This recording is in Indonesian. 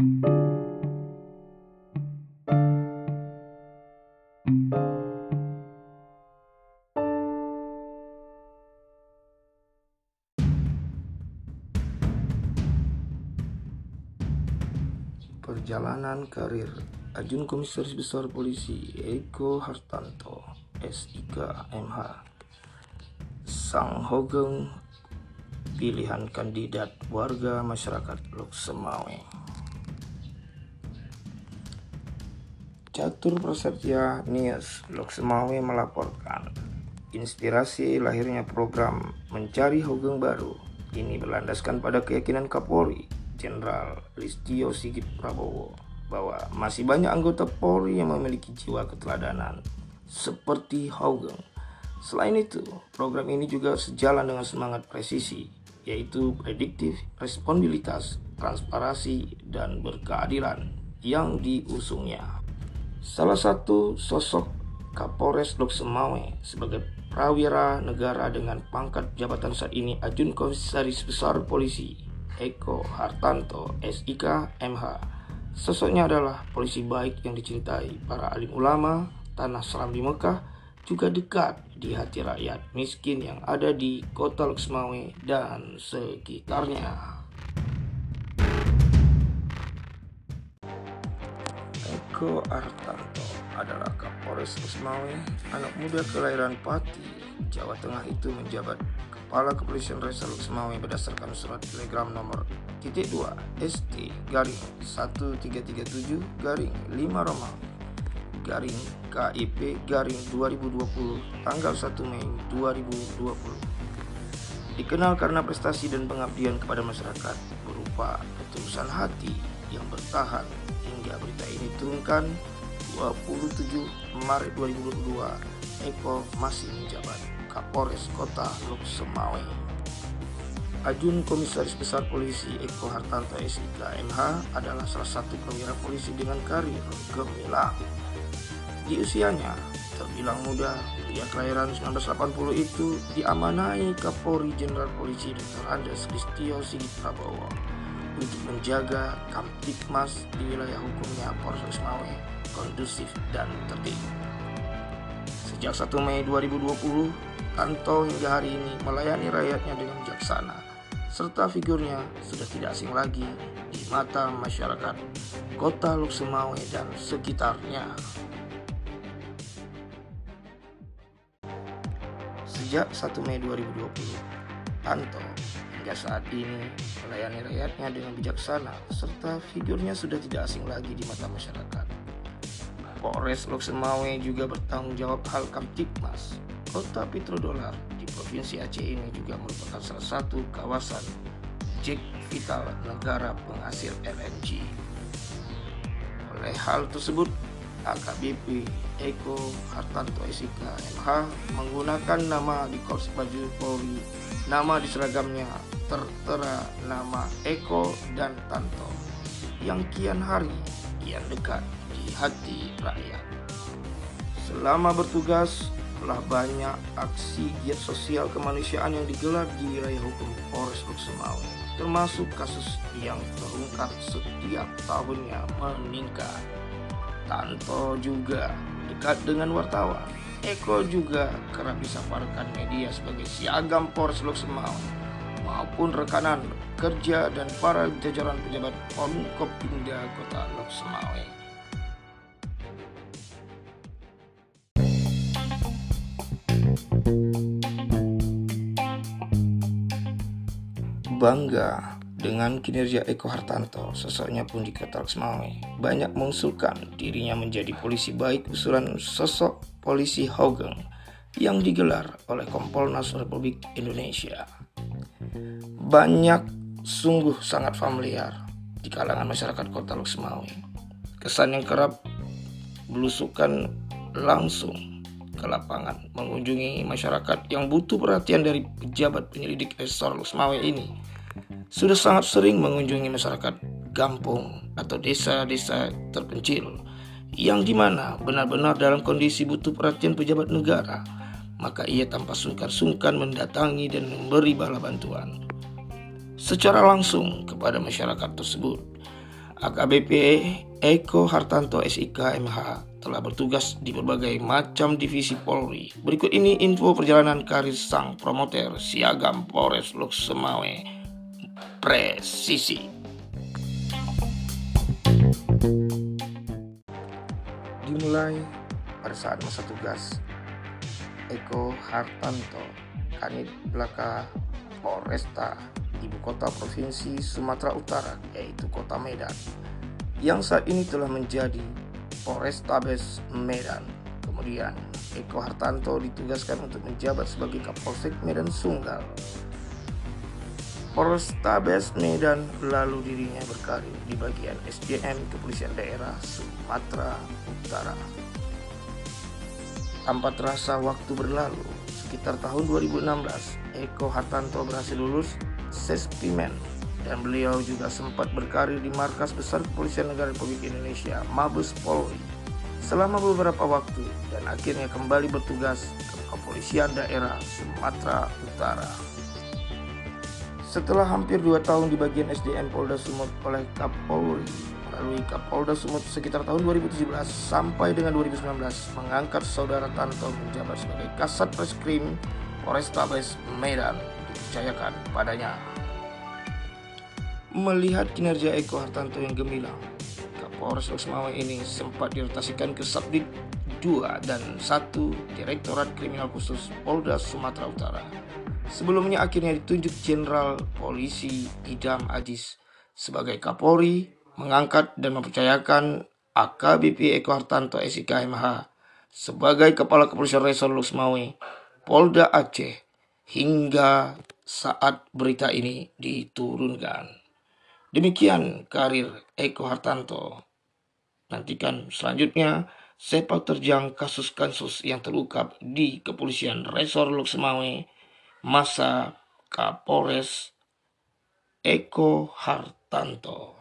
Perjalanan karir Ajun Komisaris Besar Polisi Eko Hartanto SIK MH Sang Hogeng Pilihan kandidat warga masyarakat Lok Catur Prasetya Nias Lok Semawe melaporkan Inspirasi lahirnya program Mencari Hogeng Baru ini berlandaskan pada keyakinan Kapolri Jenderal Listio Sigit Prabowo bahwa masih banyak anggota Polri yang memiliki jiwa keteladanan seperti Haugeng. Selain itu, program ini juga sejalan dengan semangat presisi, yaitu prediktif, responsibilitas, transparansi, dan berkeadilan yang diusungnya. Salah satu sosok Kapolres Lok sebagai prawira negara dengan pangkat jabatan saat ini Ajun Komisaris Besar Polisi Eko Hartanto SIK MH. Sosoknya adalah polisi baik yang dicintai para alim ulama, tanah seram di Mekah, juga dekat di hati rakyat miskin yang ada di kota Luxmawe dan sekitarnya. Eko Hartanto adalah Kapolres Luxmawe, anak muda kelahiran Pati, Jawa Tengah itu menjabat Kepala Kepolisian Resor Semawe berdasarkan surat telegram nomor titik 2 ST garing 1337 garing 5 Roma garing KIP garing 2020 tanggal 1 Mei 2020 dikenal karena prestasi dan pengabdian kepada masyarakat berupa ketulusan hati yang bertahan berita ini turunkan 27 Maret 2022 Eko masih menjabat Kapolres Kota Luk Semawe. Ajun Komisaris Besar Polisi Eko Hartanto SIK MH adalah salah satu perwira polisi dengan karir gemilang. Di usianya, terbilang muda, pria kelahiran 1980 itu diamanai Kapolri Jenderal Polisi Dr. Andes Kristio Sigit Prabowo menjaga Kamtipmas di wilayah hukumnya Polres Semawe kondusif dan tertib. Sejak 1 Mei 2020, Tanto hingga hari ini melayani rakyatnya dengan bijaksana, serta figurnya sudah tidak asing lagi di mata masyarakat kota Luksemawe dan sekitarnya. Sejak 1 Mei 2020, Tanto hingga saat ini melayani rakyatnya dengan bijaksana, serta figurnya sudah tidak asing lagi di mata masyarakat. Polres Luksemawe juga bertanggung jawab hal Kamtipmas Kota Petrodolar di Provinsi Aceh ini juga merupakan salah satu kawasan Jack vital negara penghasil LNG. Oleh hal tersebut, AKBP Eko Hartanto SIK MH menggunakan nama di Korps Baju Polri, nama di seragamnya tertera nama Eko dan Tanto yang kian hari kian dekat di hati rakyat. Selama bertugas, telah banyak aksi giat sosial kemanusiaan yang digelar di wilayah hukum Polres Luksemawe, termasuk kasus yang terungkap setiap tahunnya meningkat. Tanto juga dekat dengan wartawan. Eko juga kerap disamarkan media sebagai siagam Polres Luksemawe maupun rekanan kerja dan para jajaran pejabat Forkopimda Kota Luksemawe. Bangga dengan kinerja Eko Hartanto, sosoknya pun di Kota Semawe banyak mengusulkan dirinya menjadi polisi baik usulan sosok polisi Hogeng yang digelar oleh Kompolnas Republik Indonesia. Banyak sungguh sangat familiar di kalangan masyarakat Kota Semawe. Kesan yang kerap belusukan langsung ke lapangan mengunjungi masyarakat yang butuh perhatian dari pejabat penyelidik Resor Semawe ini sudah sangat sering mengunjungi masyarakat kampung atau desa-desa terpencil yang di mana benar-benar dalam kondisi butuh perhatian pejabat negara, maka ia tanpa sungkan-sungkan mendatangi dan memberi bala bantuan secara langsung kepada masyarakat tersebut. AKBP Eko Hartanto SIK MH telah bertugas di berbagai macam divisi Polri. Berikut ini info perjalanan karir sang promoter Siagam Polres Loksemawe Presisi. Dimulai pada saat masa tugas Eko Hartanto Kanit Belaka Polresta ibu kota provinsi Sumatera Utara, yaitu kota Medan, yang saat ini telah menjadi Polrestabes Medan. Kemudian, Eko Hartanto ditugaskan untuk menjabat sebagai Kapolsek Medan Sunggal. Polrestabes Medan lalu dirinya berkarir di bagian SDM Kepolisian Daerah Sumatera Utara. Tanpa terasa waktu berlalu, sekitar tahun 2016, Eko Hartanto berhasil lulus Sespimen dan beliau juga sempat berkarir di Markas Besar Kepolisian Negara Republik Indonesia Mabes Polri selama beberapa waktu dan akhirnya kembali bertugas ke Kepolisian Daerah Sumatera Utara. Setelah hampir dua tahun di bagian SDM Polda Sumut oleh Kapolri melalui Kapolda Sumut sekitar tahun 2017 sampai dengan 2019 mengangkat saudara Tanto menjabat sebagai Kasat Reskrim Polrestabes Medan dipercayakan padanya. Melihat kinerja Eko Hartanto yang gemilang, Kapolres Loksmawe ini sempat dirotasikan ke Subdit 2 dan 1 Direktorat Kriminal Khusus Polda Sumatera Utara. Sebelumnya akhirnya ditunjuk Jenderal Polisi Idam Ajis sebagai Kapolri, mengangkat dan mempercayakan AKBP Eko Hartanto SIK MH sebagai Kepala Kepolisian Resor Loksmawe, Polda Aceh hingga saat berita ini diturunkan. Demikian karir Eko Hartanto. Nantikan selanjutnya sepak terjang kasus-kasus yang terungkap di kepolisian Resor Luxemawe masa Kapolres Eko Hartanto.